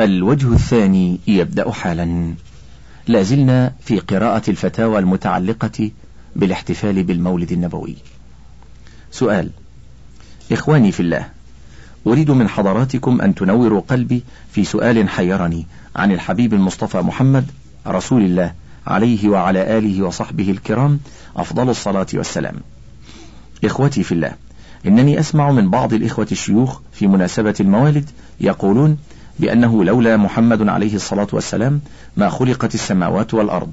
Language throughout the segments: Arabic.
الوجه الثاني يبدأ حالا. لازلنا في قراءة الفتاوى المتعلقة بالاحتفال بالمولد النبوي. سؤال إخواني في الله أريد من حضراتكم أن تنوروا قلبي في سؤال حيرني عن الحبيب المصطفى محمد رسول الله عليه وعلى آله وصحبه الكرام أفضل الصلاة والسلام. إخوتي في الله إنني أسمع من بعض الإخوة الشيوخ في مناسبة الموالد يقولون بأنه لولا محمد عليه الصلاة والسلام ما خلقت السماوات والأرض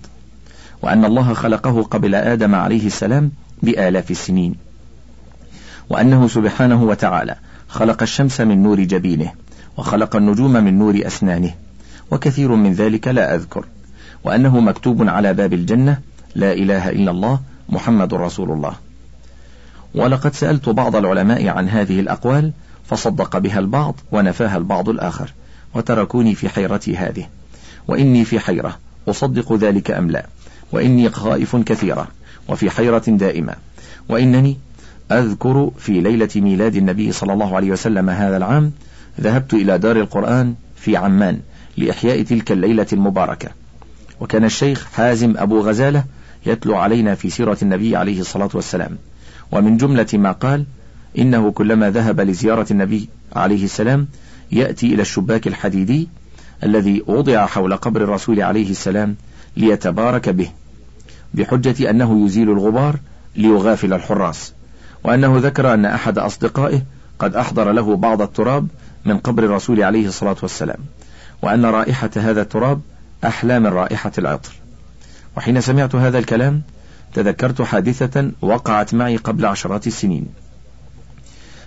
وأن الله خلقه قبل آدم عليه السلام بآلاف السنين وأنه سبحانه وتعالى خلق الشمس من نور جبينه وخلق النجوم من نور أسنانه وكثير من ذلك لا أذكر وأنه مكتوب على باب الجنة لا إله إلا الله محمد رسول الله. ولقد سألت بعض العلماء عن هذه الأقوال فصدق بها البعض ونفاها البعض الآخر. وتركوني في حيرتي هذه وإني في حيرة أصدق ذلك أم لا؟ وإني خائف كثيرة وفي حيرة دائمة. وإنني أذكر في ليلة ميلاد النبي صلى الله عليه وسلم هذا العام ذهبت إلى دار القرآن في عمان لإحياء تلك الليلة المباركة. وكان الشيخ حازم أبو غزالة يتلو علينا في سيرة النبي عليه الصلاة والسلام. ومن جملة ما قال إنه كلما ذهب لزيارة النبي عليه السلام يأتي إلى الشباك الحديدي الذي وضع حول قبر الرسول عليه السلام ليتبارك به بحجة أنه يزيل الغبار ليغافل الحراس وأنه ذكر أن أحد أصدقائه قد أحضر له بعض التراب من قبر الرسول عليه الصلاة والسلام وأن رائحة هذا التراب أحلى من رائحة العطر. وحين سمعت هذا الكلام تذكرت حادثة وقعت معي قبل عشرات السنين.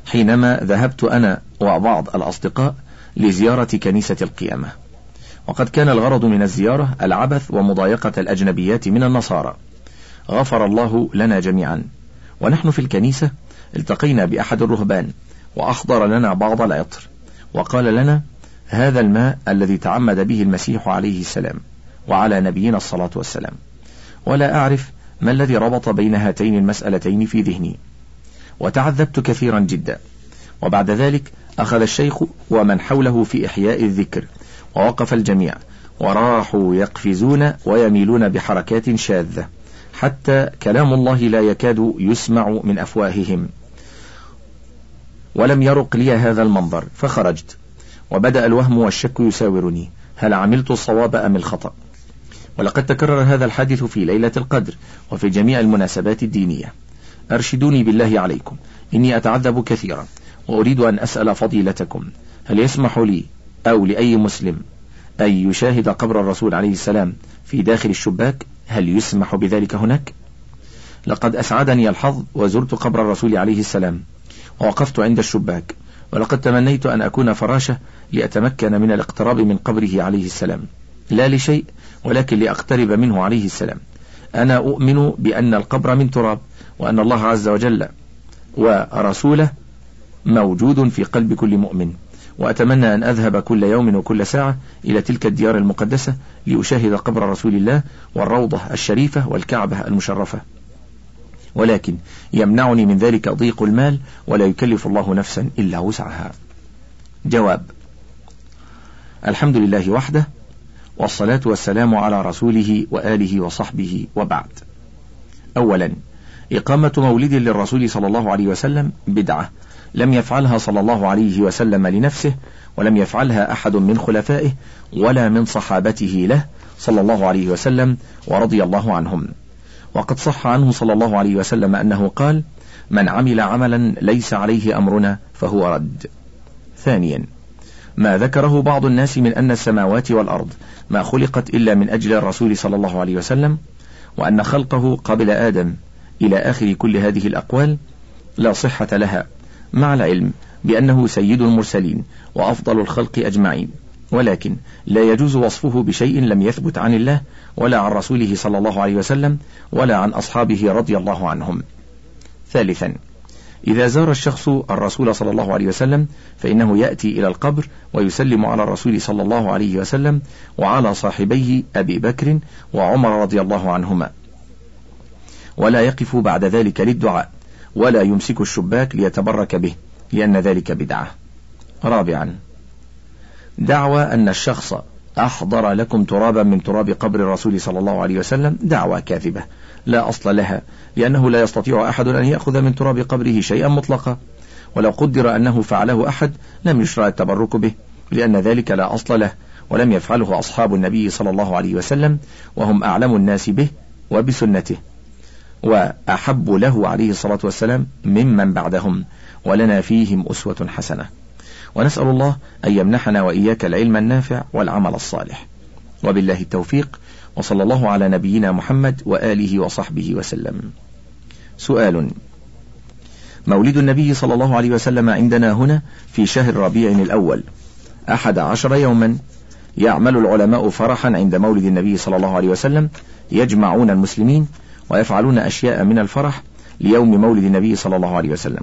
حينما ذهبت أنا وبعض الأصدقاء لزيارة كنيسة القيامة. وقد كان الغرض من الزيارة العبث ومضايقة الأجنبيات من النصارى. غفر الله لنا جميعا. ونحن في الكنيسة التقينا بأحد الرهبان وأحضر لنا بعض العطر. وقال لنا هذا الماء الذي تعمد به المسيح عليه السلام وعلى نبينا الصلاة والسلام. ولا أعرف ما الذي ربط بين هاتين المسألتين في ذهني. وتعذبت كثيرا جدا. وبعد ذلك أخذ الشيخ ومن حوله في إحياء الذكر. ووقف الجميع. وراحوا يقفزون ويميلون بحركات شاذة. حتى كلام الله لا يكاد يسمع من أفواههم. ولم يرق لي هذا المنظر فخرجت. وبدأ الوهم والشك يساورني. هل عملت الصواب أم الخطأ؟ ولقد تكرر هذا الحادث في ليلة القدر وفي جميع المناسبات الدينية. أرشدوني بالله عليكم. إني أتعذب كثيرا وأريد أن أسأل فضيلتكم. هل يسمح لي أو لأي مسلم أن يشاهد قبر الرسول عليه السلام في داخل الشباك؟ هل يسمح بذلك هناك؟ لقد أسعدني الحظ وزرت قبر الرسول عليه السلام ووقفت عند الشباك ولقد تمنيت أن أكون فراشة لأتمكن من الاقتراب من قبره عليه السلام. لا لشيء ولكن لأقترب منه عليه السلام. أنا أؤمن بأن القبر من تراب وأن الله عز وجل ورسوله موجود في قلب كل مؤمن. وأتمنى أن أذهب كل يوم وكل ساعة إلى تلك الديار المقدسة لأشاهد قبر رسول الله والروضة الشريفة والكعبة المشرفة. ولكن يمنعني من ذلك ضيق المال ولا يكلف الله نفسا إلا وسعها. جواب الحمد لله وحده والصلاة والسلام على رسوله وآله وصحبه وبعد. أولا إقامة مولد للرسول صلى الله عليه وسلم بدعة لم يفعلها صلى الله عليه وسلم لنفسه ولم يفعلها أحد من خلفائه ولا من صحابته له صلى الله عليه وسلم ورضي الله عنهم. وقد صح عنه صلى الله عليه وسلم أنه قال من عمل عملا ليس عليه أمرنا فهو رد. ثانيا ما ذكره بعض الناس من أن السماوات والأرض ما خلقت إلا من أجل الرسول صلى الله عليه وسلم وأن خلقه قبل آدم إلى آخر كل هذه الأقوال لا صحة لها مع العلم بأنه سيد المرسلين وأفضل الخلق أجمعين ولكن لا يجوز وصفه بشيء لم يثبت عن الله ولا عن رسوله صلى الله عليه وسلم ولا عن أصحابه رضي الله عنهم. ثالثا إذا زار الشخص الرسول صلى الله عليه وسلم فإنه يأتي إلى القبر ويسلم على الرسول صلى الله عليه وسلم وعلى صاحبيه أبي بكر وعمر رضي الله عنهما. ولا يقف بعد ذلك للدعاء ولا يمسك الشباك ليتبرك به لأن ذلك بدعة. رابعا دعوى أن الشخص أحضر لكم ترابا من تراب قبر الرسول صلى الله عليه وسلم دعوى كاذبة لا أصل لها. لأنه لا يستطيع أحد أن يأخذ من تراب قبره شيئا مطلقا ولو قدر أنه فعله أحد لم يشرع التبرك به لأن ذلك لا أصل له ولم يفعله أصحاب النبي صلى الله عليه وسلم وهم أعلم الناس به وبسنته. وأحب له عليه الصلاة والسلام ممن بعدهم ولنا فيهم أسوة حسنة. ونسأل الله أن يمنحنا وإياك العلم النافع والعمل الصالح. وبالله التوفيق وصلى الله على نبينا محمد وآله وصحبه وسلم. سؤال. مولد النبي صلى الله عليه وسلم عندنا هنا في شهر ربيع الأول. أحد عشر يوما يعمل العلماء فرحا عند مولد النبي صلى الله عليه وسلم يجمعون المسلمين ويفعلون أشياء من الفرح ليوم مولد النبي صلى الله عليه وسلم.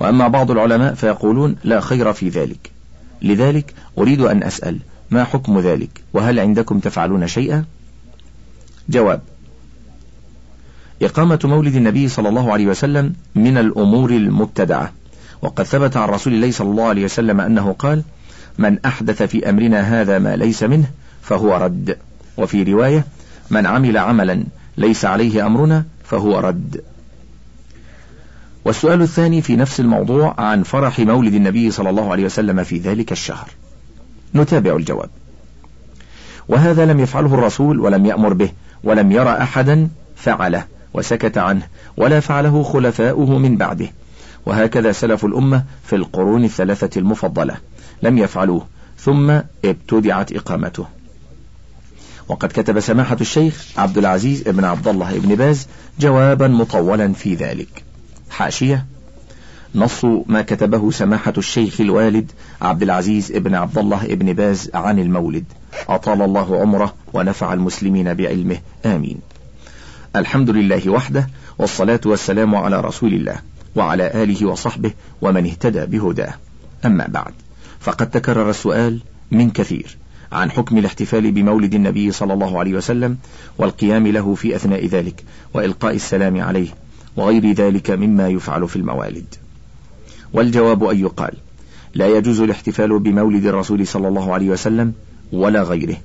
وأما بعض العلماء فيقولون لا خير في ذلك. لذلك أريد أن أسأل ما حكم ذلك؟ وهل عندكم تفعلون شيئا؟ جواب إقامة مولد النبي صلى الله عليه وسلم من الأمور المبتدعة. وقد ثبت عن رسول الله صلى الله عليه وسلم أنه قال من أحدث في أمرنا هذا ما ليس منه فهو رد. وفي رواية من عمل عملا ليس عليه أمرنا فهو رد. والسؤال الثاني في نفس الموضوع عن فرح مولد النبي صلى الله عليه وسلم في ذلك الشهر. نتابع الجواب. وهذا لم يفعله الرسول ولم يأمر به ولم يرى أحدا فعله. وسكت عنه ولا فعله خلفاؤه من بعده. وهكذا سلف الأمة في القرون الثلاثة المفضلة. لم يفعلوه ثم ابتدعت إقامته. وقد كتب سماحة الشيخ عبد العزيز بن عبد الله بن باز جوابا مطولا في ذلك. حاشية نص ما كتبه سماحة الشيخ الوالد عبد العزيز بن عبد الله بن باز عن المولد. أطال الله عمره ونفع المسلمين بعلمه. آمين. الحمد لله وحده والصلاة والسلام على رسول الله وعلى آله وصحبه ومن اهتدى بهداه. أما بعد فقد تكرر السؤال من كثير عن حكم الاحتفال بمولد النبي صلى الله عليه وسلم والقيام له في أثناء ذلك وإلقاء السلام عليه وغير ذلك مما يفعل في الموالد. والجواب أن يقال لا يجوز الاحتفال بمولد الرسول صلى الله عليه وسلم ولا غيره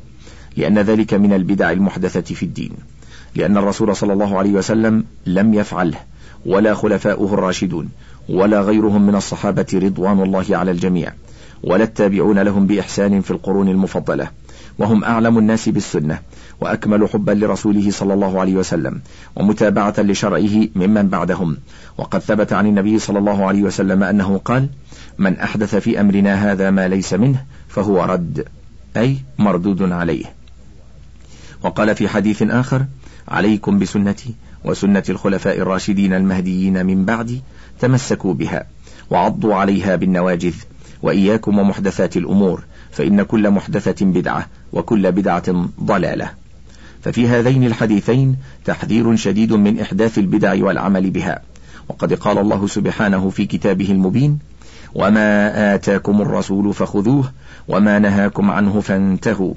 لأن ذلك من البدع المحدثة في الدين. لأن الرسول صلى الله عليه وسلم لم يفعله ولا خلفاؤه الراشدون ولا غيرهم من الصحابة رضوان الله على الجميع ولا التابعون لهم بإحسان في القرون المفضلة. وهم أعلم الناس بالسنة وأكمل حبا لرسوله صلى الله عليه وسلم ومتابعة لشرعه ممن بعدهم. وقد ثبت عن النبي صلى الله عليه وسلم أنه قال من أحدث في أمرنا هذا ما ليس منه فهو رد أي مردود عليه. وقال في حديث آخر عليكم بسنتي وسنة الخلفاء الراشدين المهديين من بعدي تمسكوا بها وعضوا عليها بالنواجذ وإياكم ومحدثات الأمور فإن كل محدثة بدعة وكل بدعة ضلالة. ففي هذين الحديثين تحذير شديد من إحداث البدع والعمل بها. وقد قال الله سبحانه في كتابه المبين وما آتاكم الرسول فخذوه وما نهاكم عنه فانتهوا.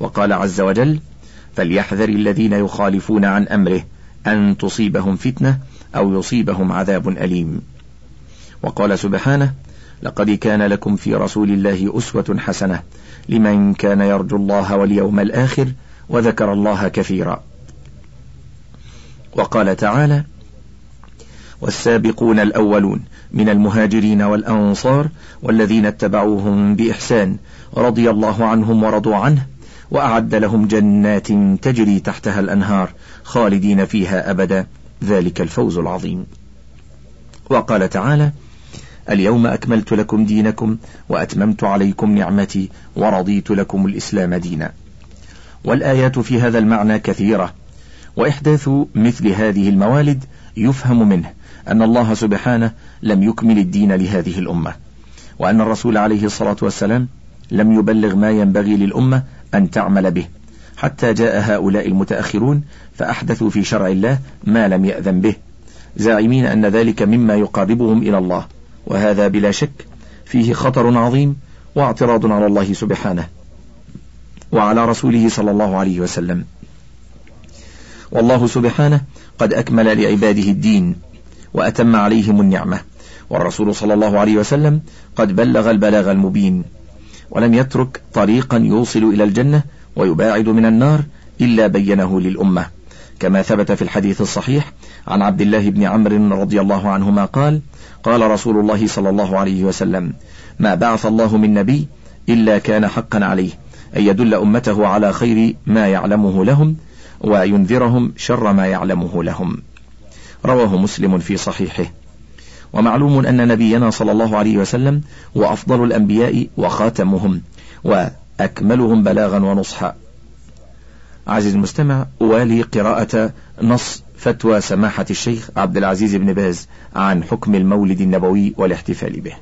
وقال عز وجل فليحذر الذين يخالفون عن أمره أن تصيبهم فتنة أو يصيبهم عذاب أليم. وقال سبحانه لقد كان لكم في رسول الله أسوة حسنة لمن كان يرجو الله واليوم الآخر وذكر الله كثيرا. وقال تعالى والسابقون الأولون من المهاجرين والأنصار والذين اتبعوهم بإحسان رضي الله عنهم ورضوا عنه وأعد لهم جنات تجري تحتها الأنهار خالدين فيها أبدا. ذلك الفوز العظيم. وقال تعالى اليوم أكملت لكم دينكم وأتممت عليكم نعمتي ورضيت لكم الإسلام دينا. والآيات في هذا المعنى كثيرة. وإحداث مثل هذه الموالد يفهم منه أن الله سبحانه لم يكمل الدين لهذه الأمة وأن الرسول عليه الصلاة والسلام لم يبلغ ما ينبغي للأمة أن تعمل به. حتى جاء هؤلاء المتأخرون فأحدثوا في شرع الله ما لم يأذن به. زاعمين أن ذلك مما يقاربهم إلى الله. وهذا بلا شك فيه خطر عظيم واعتراض على الله سبحانه وعلى رسوله صلى الله عليه وسلم. والله سبحانه قد أكمل لعباده الدين وأتم عليهم النعمة. والرسول صلى الله عليه وسلم قد بلغ البلاغ المبين. ولم يترك طريقا يوصل إلى الجنة ويباعد من النار إلا بينه للأمة. كما ثبت في الحديث الصحيح عن عبد الله بن عمرو رضي الله عنهما قال قال رسول الله صلى الله عليه وسلم ما بعث الله من نبي إلا كان حقا عليه أن يدل أمته على خير ما يعلمه لهم وينذرهم شر ما يعلمه لهم. رواه مسلم في صحيحه. ومعلوم أن نبينا صلى الله عليه وسلم هو أفضل الأنبياء وخاتمهم وأكملهم بلاغا ونصحا. عزيز المستمع أوالي قراءة نص فتوى سماحة الشيخ عبد العزيز بن باز عن حكم المولد النبوي والاحتفال به.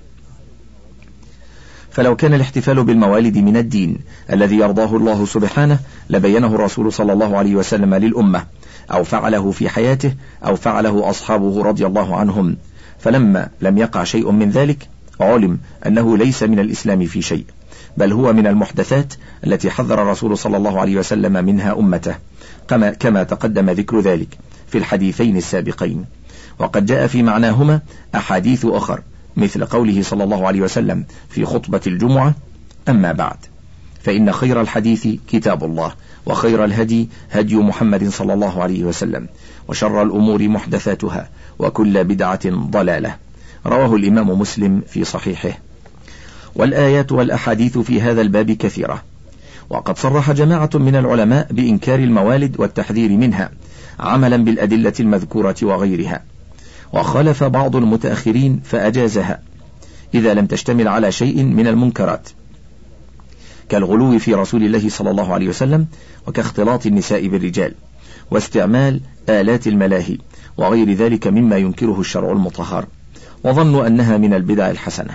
فلو كان الاحتفال بالموالد من الدين الذي يرضاه الله سبحانه لبينه الرسول صلى الله عليه وسلم للأمة أو فعله في حياته أو فعله أصحابه رضي الله عنهم. فلما لم يقع شيء من ذلك علم أنه ليس من الإسلام في شيء بل هو من المحدثات التي حذر الرسول صلى الله عليه وسلم منها أمته كما, كما تقدم ذكر ذلك في الحديثين السابقين. وقد جاء في معناهما أحاديث أخر مثل قوله صلى الله عليه وسلم في خطبة الجمعة أما بعد. فإن خير الحديث كتاب الله وخير الهدي هدي محمد صلى الله عليه وسلم وشر الأمور محدثاتها وكل بدعة ضلالة. رواه الإمام مسلم في صحيحه. والآيات والأحاديث في هذا الباب كثيرة. وقد صرح جماعة من العلماء بإنكار الموالد والتحذير منها عملا بالأدلة المذكورة وغيرها. وخالف بعض المتأخرين فأجازها إذا لم تشتمل على شيء من المنكرات. كالغلو في رسول الله صلى الله عليه وسلم وكاختلاط النساء بالرجال واستعمال آلات الملاهي. وغير ذلك مما ينكره الشرع المطهر وظنوا أنها من البدع الحسنة.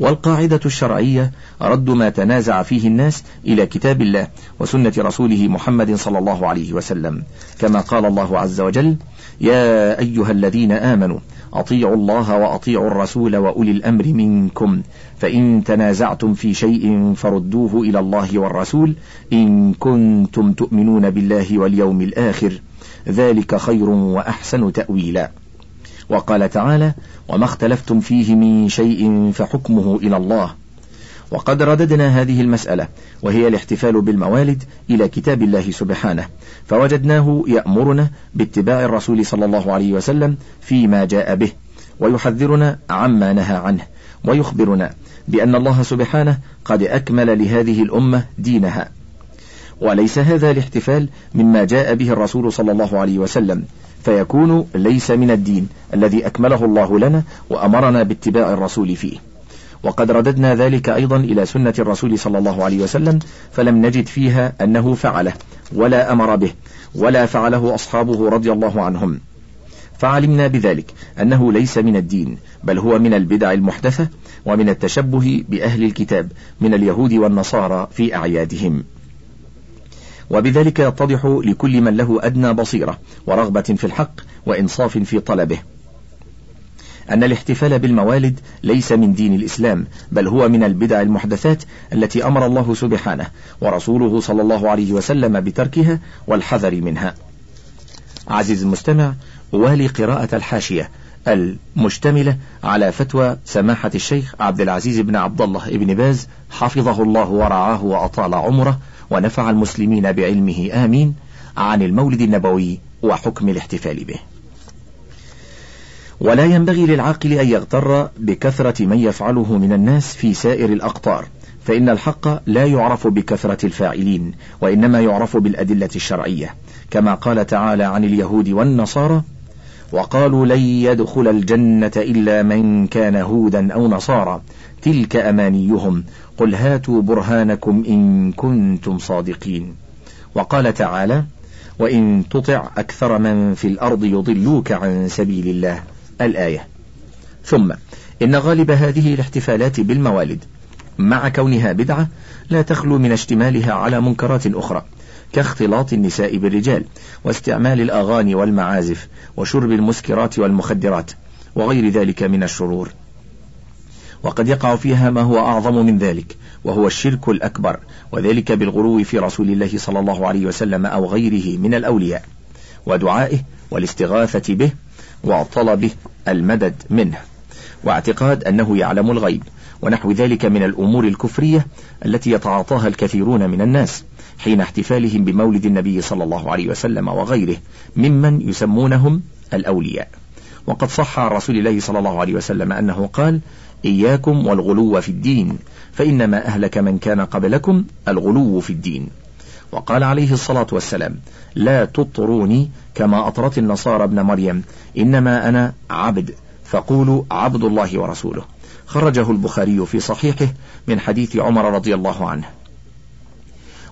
والقاعدة الشرعية رد ما تنازع فيه الناس إلى كتاب الله وسنة رسوله محمد صلى الله عليه وسلم كما قال الله عز وجل يا أيها الذين آمنوا أطيعوا الله وأطيعوا الرسول وأولي الأمر منكم فإن تنازعتم في شيء فردوه إلى الله والرسول إن كنتم تؤمنون بالله واليوم الآخر. ذلك خير وأحسن تأويلا. وقال تعالى وما اختلفتم فيه من شيء فحكمه إلى الله. وقد رددنا هذه المسألة وهي الاحتفال بالموالد إلى كتاب الله سبحانه فوجدناه يأمرنا باتباع الرسول صلى الله عليه وسلم فيما جاء به ويحذرنا عما نهى عنه ويخبرنا بأن الله سبحانه قد أكمل لهذه الأمة دينها. وليس هذا الاحتفال مما جاء به الرسول صلى الله عليه وسلم فيكون ليس من الدين الذي أكمله الله لنا وأمرنا باتباع الرسول فيه. وقد رددنا ذلك أيضا إلى سنة الرسول صلى الله عليه وسلم فلم نجد فيها أنه فعله ولا أمر به ولا فعله أصحابه رضي الله عنهم. فعلمنا بذلك أنه ليس من الدين بل هو من البدع المحدثة ومن التشبه بأهل الكتاب من اليهود والنصارى في أعيادهم. وبذلك يتضح لكل من له أدنى بصيرة ورغبة في الحق وإنصاف في طلبه. أن الاحتفال بالموالد ليس من دين الإسلام بل هو من البدع المحدثات التي أمر الله سبحانه ورسوله صلى الله عليه وسلم بتركها والحذر منها. عزيز المستمع والي قراءة الحاشية المشتملة على فتوى سماحة الشيخ عبد العزيز بن عبد الله بن باز حفظه الله ورعاه وأطال عمره ونفع المسلمين بعلمه. آمين. عن المولد النبوي وحكم الاحتفال به. ولا ينبغي للعاقل أن يغتر بكثرة من يفعله من الناس في سائر الأقطار فإن الحق لا يعرف بكثرة الفاعلين وإنما يعرف بالأدلة الشرعية. كما قال تعالى عن اليهود والنصارى وقالوا لن يدخل الجنة إلا من كان هودا أو نصارى. تلك أمانيهم. قل هاتوا برهانكم إن كنتم صادقين. وقال تعالى وإن تطع أكثر من في الأرض يضلوك عن سبيل الله. الآية. ثم إن غالب هذه الاحتفالات بالموالد مع كونها بدعة لا تخلو من اشتمالها على منكرات أخرى كاختلاط النساء بالرجال واستعمال الأغاني والمعازف وشرب المسكرات والمخدرات وغير ذلك من الشرور. وقد يقع فيها ما هو أعظم من ذلك وهو الشرك الأكبر وذلك بالغلو في رسول الله صلى الله عليه وسلم أو غيره من الأولياء ودعائه والاستغاثة به وطلب المدد منه. واعتقاد أنه يعلم الغيب ونحو ذلك من الأمور الكفرية التي يتعاطاها الكثيرون من الناس حين احتفالهم بمولد النبي صلى الله عليه وسلم وغيره ممن يسمونهم الأولياء. وقد صح عن رسول الله صلى الله عليه وسلم أنه قال إياكم والغلو في الدين فإنما أهلك من كان قبلكم الغلو في الدين. وقال عليه الصلاة والسلام لا تطروني كما أطرت النصارى ابن مريم إنما أنا عبد فقولوا عبد الله ورسوله. خرجه البخاري في صحيحه من حديث عمر رضي الله عنه.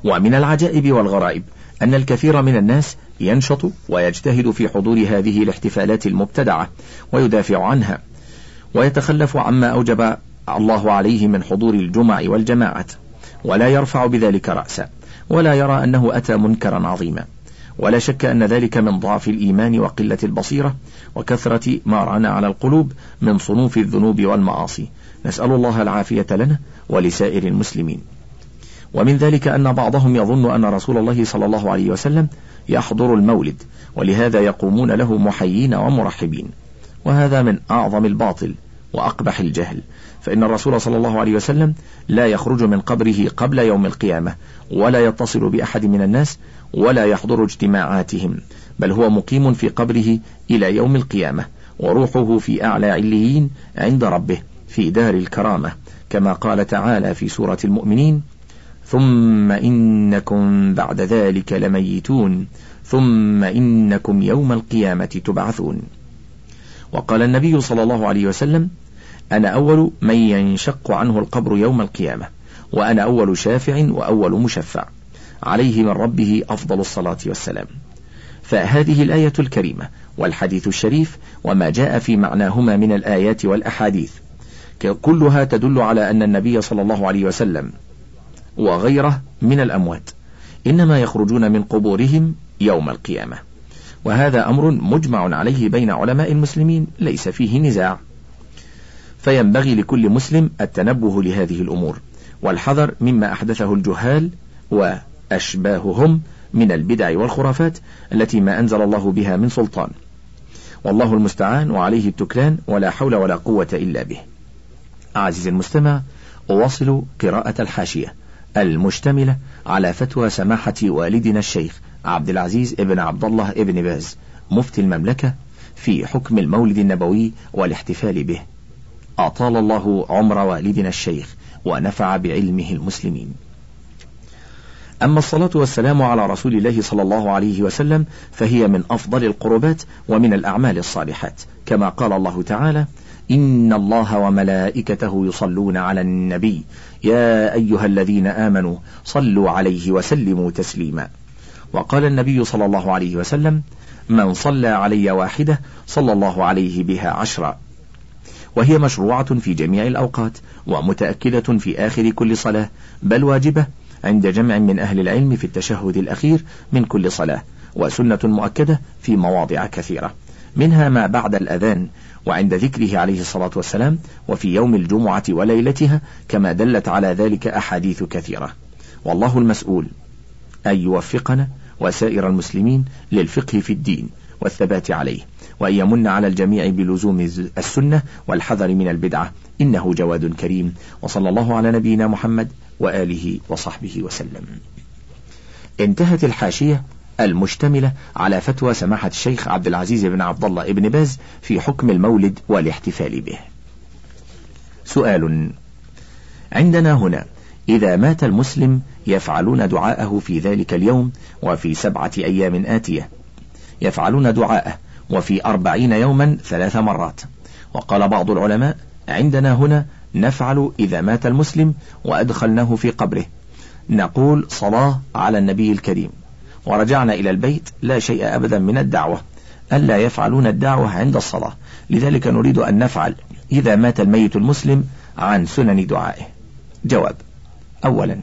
ومن العجائب والغرائب أن الكثير من الناس ينشط ويجتهد في حضور هذه الاحتفالات المبتدعة ويدافع عنها. ويتخلف عما أوجب الله عليه من حضور الجمع والجماعات ولا يرفع بذلك رأسا ولا يرى أنه أتى منكرا عظيما. ولا شك أن ذلك من ضعف الإيمان وقلة البصيرة وكثرة ما ران على القلوب من صنوف الذنوب والمعاصي. نسأل الله العافية لنا ولسائر المسلمين. ومن ذلك أن بعضهم يظن أن رسول الله صلى الله عليه وسلم يحضر المولد ولهذا يقومون له محيين ومرحبين. وهذا من أعظم الباطل وأقبح الجهل. فإن الرسول صلى الله عليه وسلم لا يخرج من قبره قبل يوم القيامة ولا يتصل بأحد من الناس ولا يحضر اجتماعاتهم بل هو مقيم في قبره إلى يوم القيامة وروحه في أعلى عليين عند ربه في دار الكرامة كما قال تعالى في سورة المؤمنين ثم إنكم بعد ذلك لميتون ثم إنكم يوم القيامة تبعثون وقال النبي صلى الله عليه وسلم أنا أول من ينشق عنه القبر يوم القيامة وأنا أول شافع وأول مشفع. عليه من ربه أفضل الصلاة والسلام. فهذه الآية الكريمة والحديث الشريف وما جاء في معناهما من الآيات والأحاديث. كلها تدل على أن النبي صلى الله عليه وسلم وغيره من الأموات إنما يخرجون من قبورهم يوم القيامة. وهذا أمر مجمع عليه بين علماء المسلمين ليس فيه نزاع. فينبغي لكل مسلم التنبه لهذه الأمور. والحذر مما أحدثه الجهال وأشباههم من البدع والخرافات التي ما أنزل الله بها من سلطان. والله المستعان وعليه التكلان ولا حول ولا قوة إلا به. أعزز المستمع أواصل قراءة الحاشية المشتملة على فتوى سماحة والدنا الشيخ عبد العزيز ابن عبد الله ابن باز مفتي المملكة في حكم المولد النبوي والاحتفال به. أطال الله عمر والدنا الشيخ ونفع بعلمه المسلمين. أما الصلاة والسلام على رسول الله صلى الله عليه وسلم فهي من أفضل القربات ومن الأعمال الصالحات. كما قال الله تعالى إن الله وملائكته يصلون على النبي. يا أيها الذين آمنوا صلوا عليه وسلموا تسليما. وقال النبي صلى الله عليه وسلم من صلى علي واحدة صلى الله عليه بها عشرا. وهي مشروعة في جميع الأوقات ومتأكدة في آخر كل صلاة بل واجبة عند جمع من أهل العلم في التشهد الأخير من كل صلاة وسنة مؤكدة في مواضع كثيرة منها ما بعد الأذان وعند ذكره عليه الصلاة والسلام وفي يوم الجمعة وليلتها كما دلت على ذلك أحاديث كثيرة. والله المسؤول أن يوفقنا وسائر المسلمين للفقه في الدين والثبات عليه وأن يمن على الجميع بلزوم السنة والحذر من البدعة. إنه جواد كريم. وصلى الله على نبينا محمد وآله وصحبه وسلم. انتهت الحاشية المشتملة على فتوى سماحة الشيخ عبد العزيز بن عبد الله بن باز في حكم المولد والاحتفال به. سؤال: عندنا هنا. إذا مات المسلم يفعلون دعاءه في ذلك اليوم وفي سبعة أيام آتية. يفعلون دعاءه وفي أربعين يوما ثلاث مرات. وقال بعض العلماء: عندنا هنا نفعل إذا مات المسلم وأدخلناه في قبره. نقول صلاة على النبي الكريم ورجعنا إلى البيت لا شيء أبدا من الدعوة ألا يفعلون الدعوة عند الصلاة لذلك نريد أن نفعل إذا مات الميت المسلم عن سنن دعائه جواب أولا.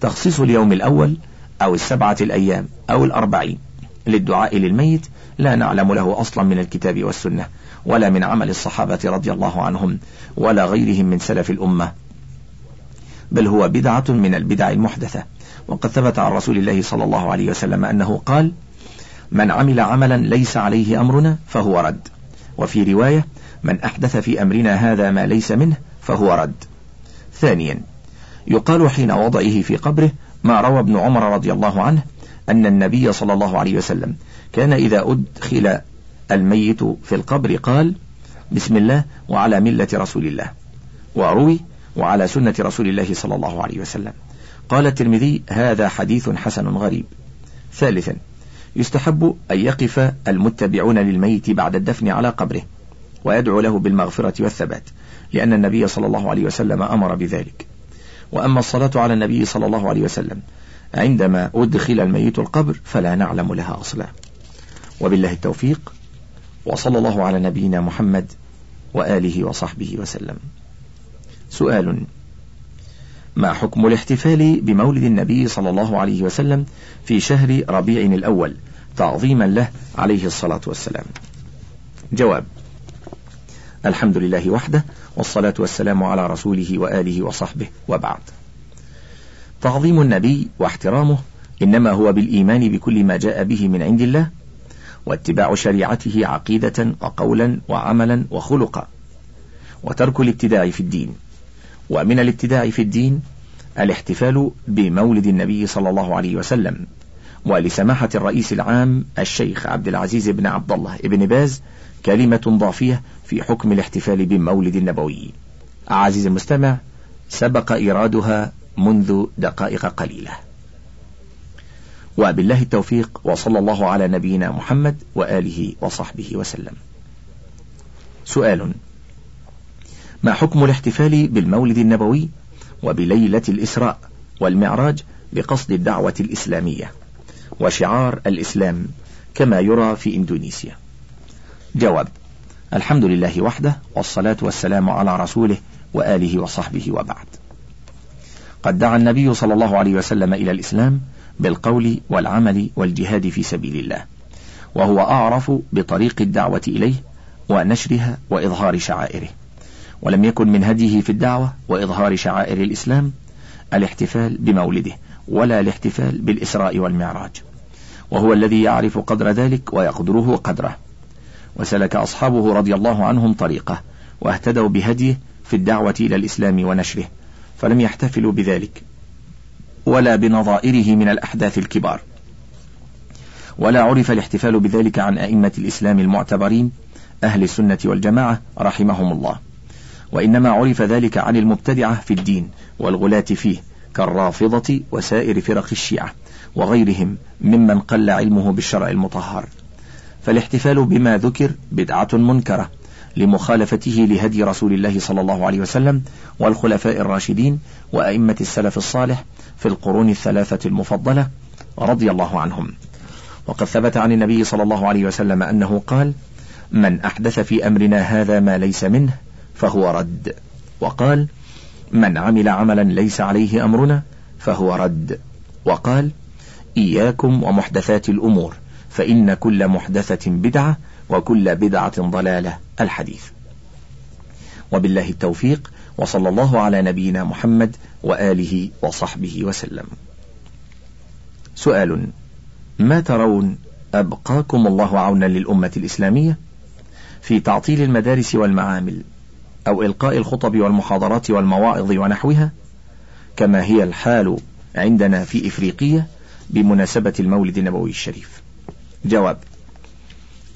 تخصيص اليوم الأول أو السبعة الأيام أو الأربعين للدعاء للميت لا نعلم له أصلا من الكتاب والسنة ولا من عمل الصحابة رضي الله عنهم ولا غيرهم من سلف الأمة. بل هو بدعة من البدع المحدثة. وقد ثبت عن رسول الله صلى الله عليه وسلم أنه قال من عمل عملا ليس عليه أمرنا فهو رد. وفي رواية من أحدث في أمرنا هذا ما ليس منه فهو رد. ثانيا يقال حين وضعه في قبره ما روى ابن عمر رضي الله عنه أن النبي صلى الله عليه وسلم كان إذا أدخل الميت في القبر قال بسم الله وعلى ملة رسول الله وروي وعلى سنة رسول الله صلى الله عليه وسلم. قال الترمذي هذا حديث حسن غريب. ثالثا يستحب أن يقف المتبعون للميت بعد الدفن على قبره ويدعو له بالمغفرة والثبات لأن النبي صلى الله عليه وسلم أمر بذلك. وأما الصلاة على النبي صلى الله عليه وسلم عندما أدخل الميت القبر فلا نعلم لها أصلا. وبالله التوفيق وصلى الله على نبينا محمد وآله وصحبه وسلم. سؤال ما حكم الاحتفال بمولد النبي صلى الله عليه وسلم في شهر ربيع الأول تعظيما له عليه الصلاة والسلام؟ جواب الحمد لله وحده والصلاة والسلام على رسوله وآله وصحبه وبعد. تعظيم النبي واحترامه إنما هو بالإيمان بكل ما جاء به من عند الله واتباع شريعته عقيدة وقولا وعملا وخلقا وترك الابتداع في الدين. ومن الابتداع في الدين الاحتفال بمولد النبي صلى الله عليه وسلم ولسماحة الرئيس العام الشيخ عبد العزيز بن عبد الله بن باز كلمة ضافية في حكم الاحتفال بمولد النبوي. عزيزي المستمع سبق إيرادها منذ دقائق قليلة. وبالله التوفيق وصلى الله على نبينا محمد وآله وصحبه وسلم. سؤال ما حكم الاحتفال بالمولد النبوي وبليلة الإسراء والمعراج بقصد الدعوة الإسلامية وشعار الإسلام كما يرى في إندونيسيا؟ جواب الحمد لله وحده والصلاة والسلام على رسوله وآله وصحبه وبعد. قد دعا النبي صلى الله عليه وسلم إلى الإسلام بالقول والعمل والجهاد في سبيل الله وهو أعرف بطريق الدعوة إليه ونشرها وإظهار شعائره. ولم يكن من هديه في الدعوة وإظهار شعائر الإسلام الاحتفال بمولده ولا الاحتفال بالإسراء والمعراج. وهو الذي يعرف قدر ذلك ويقدره قدره. وسلك أصحابه رضي الله عنهم طريقه واهتدوا بهديه في الدعوة إلى الإسلام ونشره فلم يحتفلوا بذلك ولا بنظائره من الأحداث الكبار. ولا عرف الاحتفال بذلك عن أئمة الإسلام المعتبرين أهل السنة والجماعة رحمهم الله. وإنما عرف ذلك عن المبتدعة في الدين والغلاة فيه كالرافضة وسائر فرق الشيعة وغيرهم ممن قل علمه بالشرع المطهر. فالاحتفال بما ذكر بدعة منكرة لمخالفته لهدي رسول الله صلى الله عليه وسلم والخلفاء الراشدين وأئمة السلف الصالح في القرون الثلاثة المفضلة رضي الله عنهم. وقد ثبت عن النبي صلى الله عليه وسلم أنه قال من أحدث في أمرنا هذا ما ليس منه فهو رد وقال من عمل عملا ليس عليه أمرنا فهو رد وقال إياكم ومحدثات الأمور فإن كل محدثة بدعة وكل بدعة ضلالة الحديث. وبالله التوفيق وصلى الله على نبينا محمد وآله وصحبه وسلم. سؤال ما ترون أبقاكم الله عونا للأمة الإسلامية؟ في تعطيل المدارس والمعامل أو إلقاء الخطب والمحاضرات والمواعظ ونحوها كما هي الحال عندنا في إفريقية بمناسبة المولد النبوي الشريف. جواب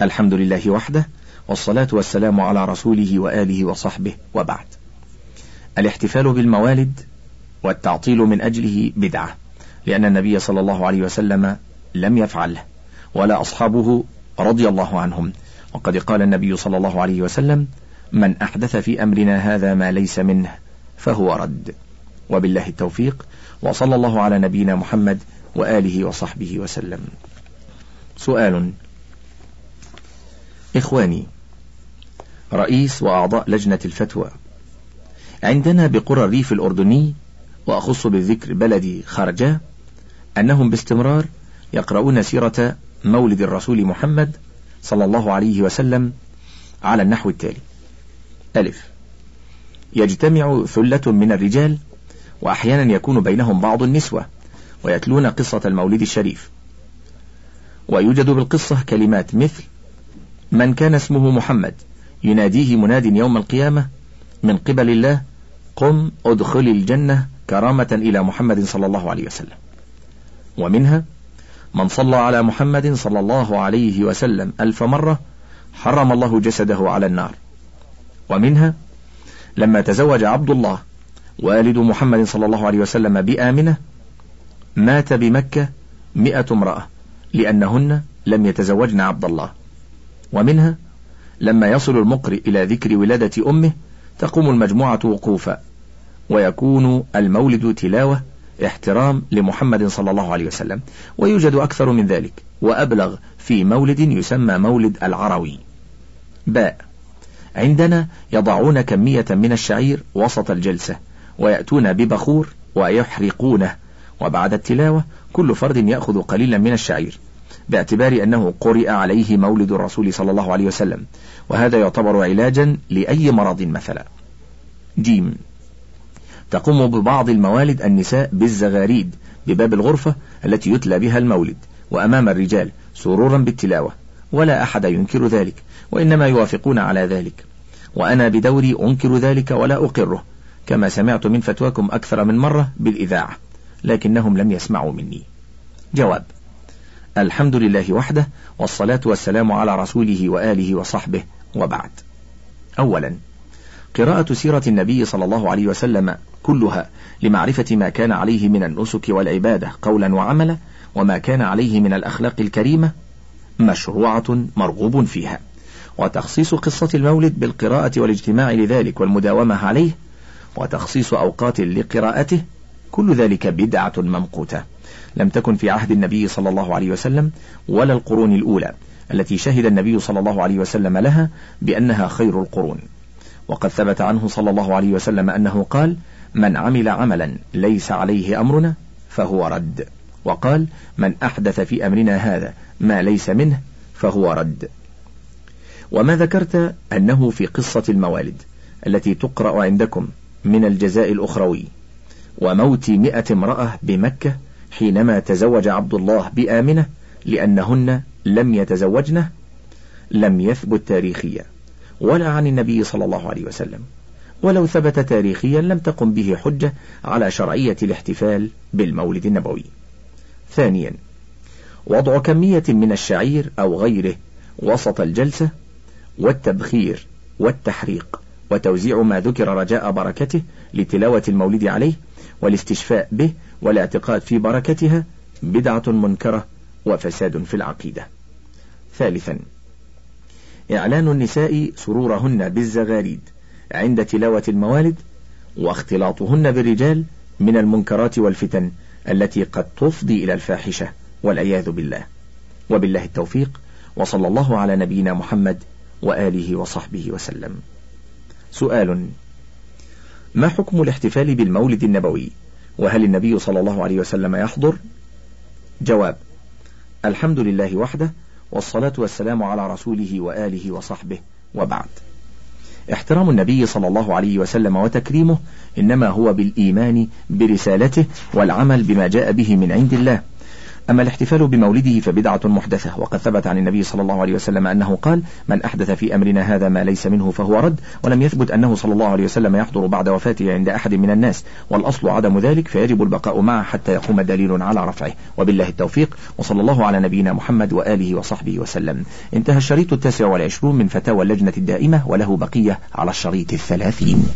الحمد لله وحده والصلاة والسلام على رسوله وآله وصحبه وبعد. الاحتفال بالموالد والتعطيل من أجله بدعة لأن النبي صلى الله عليه وسلم لم يفعله ولا أصحابه رضي الله عنهم. وقد قال النبي صلى الله عليه وسلم من أحدث في أمرنا هذا ما ليس منه فهو رد. وبالله التوفيق وصلى الله على نبينا محمد وآله وصحبه وسلم. سؤال. إخواني رئيس وأعضاء لجنة الفتوى عندنا بقرى الريف الأردني وأخص بالذكر بلدي خرجة أنهم باستمرار يقرؤون سيرة مولد الرسول محمد صلى الله عليه وسلم على النحو التالي. ألف. يجتمع ثلة من الرجال وأحيانا يكون بينهم بعض النسوة ويتلون قصة المولد الشريف. ويوجد بالقصة كلمات مثل من كان اسمه محمد يناديه مناد يوم القيامة من قبل الله قم ادخل الجنة كرامة إلى محمد صلى الله عليه وسلم. ومنها من صلى على محمد صلى الله عليه وسلم ألف مرة حرم الله جسده على النار. ومنها لما تزوج عبد الله والد محمد صلى الله عليه وسلم بآمنة مات بمكة مئة امرأة. لأنهن لم يتزوجن عبد الله. ومنها لما يصل المقرئ إلى ذكر ولادة أمه تقوم المجموعة وقوفا ويكون المولد تلاوة احترام لمحمد صلى الله عليه وسلم ويوجد أكثر من ذلك وأبلغ في مولد يسمى مولد العروي. باء. عندنا يضعون كمية من الشعير وسط الجلسة ويأتون ببخور ويحرقونه وبعد التلاوة كل فرد يأخذ قليلا من الشعير باعتبار أنه قرئ عليه مولد الرسول صلى الله عليه وسلم وهذا يعتبر علاجا لأي مرض مثلا. جيم. تقوم ببعض الموالد النساء بالزغاريد بباب الغرفة التي يتلى بها المولد وأمام الرجال سرورا بالتلاوة ولا أحد ينكر ذلك وإنما يوافقون على ذلك. وأنا بدوري أنكر ذلك ولا أقره كما سمعت من فتواكم أكثر من مرة بالإذاعة. لكنهم لم يسمعوا مني. جواب الحمد لله وحده والصلاة والسلام على رسوله وآله وصحبه وبعد. أولا قراءة سيرة النبي صلى الله عليه وسلم كلها لمعرفة ما كان عليه من النسك والعبادة قولا وعملا وما كان عليه من الأخلاق الكريمة مشروعة مرغوب فيها. وتخصيص قصة المولد بالقراءة والاجتماع لذلك والمداومة عليه وتخصيص أوقات لقراءته كل ذلك بدعة ممقوتة. لم تكن في عهد النبي صلى الله عليه وسلم ولا القرون الأولى التي شهد النبي صلى الله عليه وسلم لها بأنها خير القرون. وقد ثبت عنه صلى الله عليه وسلم أنه قال من عمل عملا ليس عليه أمرنا فهو رد وقال من أحدث في أمرنا هذا ما ليس منه فهو رد وما ذكرت أنه في قصة الموالد التي تقرأ عندكم من الجزاء الأخروي. وموت مئة امرأة بمكة حينما تزوج عبد الله بآمنة لأنهن لم يتزوجنه لم يثبت تاريخيا ولا عن النبي صلى الله عليه وسلم ولو ثبت تاريخيا لم تقم به حجة على شرعية الاحتفال بالمولد النبوي. ثانيا وضع كمية من الشعير أو غيره وسط الجلسة والتبخير والتحريق وتوزيع ما ذكر رجاء بركته لتلاوة المولد عليه والاستشفاء به والاعتقاد في بركتها بدعة منكرة وفساد في العقيدة. ثالثا إعلان النساء سرورهن بالزغاريد عند تلاوة الموالد واختلاطهن بالرجال من المنكرات والفتن التي قد تفضي إلى الفاحشة والعياذ بالله. وبالله التوفيق وصلى الله على نبينا محمد وآله وصحبه وسلم. سؤال ما حكم الاحتفال بالمولد النبوي؟ وهل النبي صلى الله عليه وسلم يحضر؟ جواب الحمد لله وحده والصلاة والسلام على رسوله وآله وصحبه وبعد. احترام النبي صلى الله عليه وسلم وتكريمه إنما هو بالإيمان برسالته والعمل بما جاء به من عند الله. أما الاحتفال بمولده فبدعة محدثة وقد ثبت عن النبي صلى الله عليه وسلم أنه قال من أحدث في أمرنا هذا ما ليس منه فهو رد ولم يثبت أنه صلى الله عليه وسلم يحضر بعد وفاته عند أحد من الناس والأصل عدم ذلك فيجب البقاء معه حتى يقوم دليل على رفعه. وبالله التوفيق وصلى الله على نبينا محمد وآله وصحبه وسلم. انتهى الشريط التاسع والعشرون من فتاوى اللجنة الدائمة وله بقية على الشريط الثلاثين.